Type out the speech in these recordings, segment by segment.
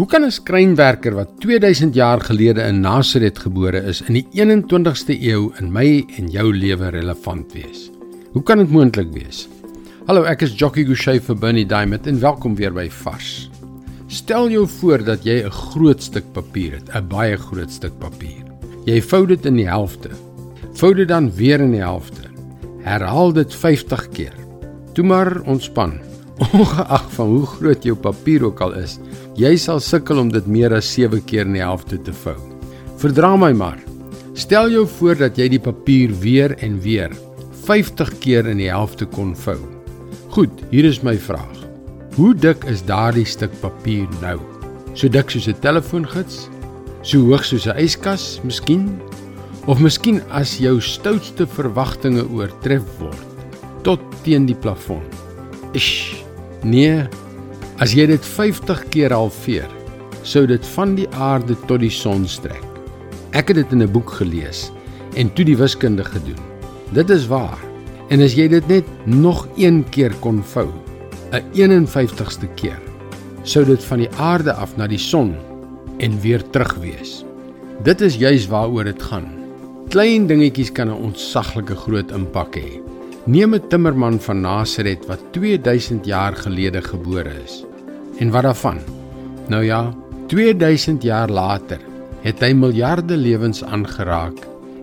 Hoe kan 'n skrynwerker wat 2000 jaar gelede in Nasaret gebore is in die 21ste eeu in my en jou lewe relevant wees? Hoe kan dit moontlik wees? Hallo, ek is Jockey Gouchee vir Bernie Diamond en welkom weer by Vars. Stel jou voor dat jy 'n groot stuk papier het, 'n baie groot stuk papier. Jy vou dit in die helfte. Vou dit dan weer in die helfte. Herhaal dit 50 keer. Toe maar ontspan. Ongeag van hoe groot jou papier ook al is, jy sal sukkel om dit meer as 7 keer in die helfte te vou. Verdra my maar. Stel jou voor dat jy die papier weer en weer 50 keer in die helfte kon vou. Goed, hier is my vraag. Hoe dik is daardie stuk papier nou? So dik soos 'n telefoongids? So hoog soos 'n yskas, miskien? Of miskien as jou stoutste verwagtinge oortref word tot teen die plafon? Ish. Nee, as jy dit 50 keer halveer, sou dit van die aarde tot die son strek. Ek het dit in 'n boek gelees en toe die wiskunde gedoen. Dit is waar. En as jy dit net nog een keer kon vou, 'n 51ste keer, sou dit van die aarde af na die son en weer terug wees. Dit is juis waaroor dit gaan. Klein dingetjies kan 'n ontsaglike groot impak hê. Neem 'n timmerman van Nasaret wat 2000 jaar gelede gebore is. En wat daarvan? Nou ja, 2000 jaar later het hy miljarde lewens aangeraak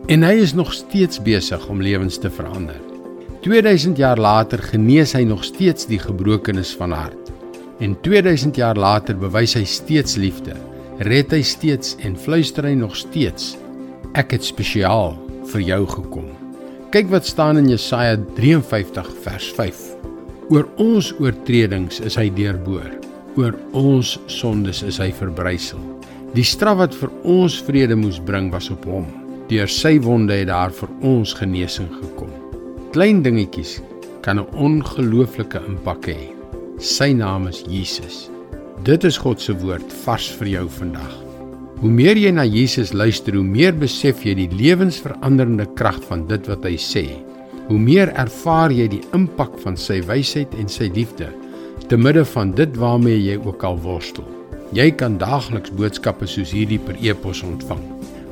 en hy is nog steeds besig om lewens te verander. 2000 jaar later genees hy nog steeds die gebrokenes van hart. En 2000 jaar later bewys hy steeds liefde. Red hy steeds en fluister hy nog steeds: Ek het spesiaal vir jou gekom. Kyk wat staan in Jesaja 53 vers 5. Oor ons oortredings is hy deurboor. Oor ons sondes is hy verbrysel. Die straf wat vir ons vrede moes bring was op hom. Deur sy wonde het daar vir ons genesing gekom. Klein dingetjies kan 'n ongelooflike impak hê. Sy naam is Jesus. Dit is God se woord vars vir jou vandag. Hoe meer jy na Jesus luister, hoe meer besef jy die lewensveranderende krag van dit wat hy sê. Hoe meer ervaar jy die impak van sy wysheid en sy liefde te midde van dit waarmee jy ook al worstel. Jy kan daagliks boodskappe soos hierdie per e-pos ontvang.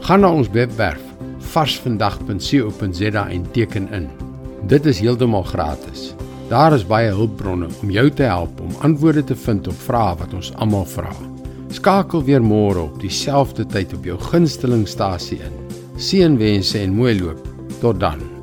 Gaan na ons webwerf varsvandag.co.za en teken in. Dit is heeltemal gratis. Daar is baie hulpbronne om jou te help om antwoorde te vind op vrae wat ons almal vra. Skakel weer môre op dieselfde tyd op jou gunstelingstasie in. Seënwense en mooi loop. Tot dan.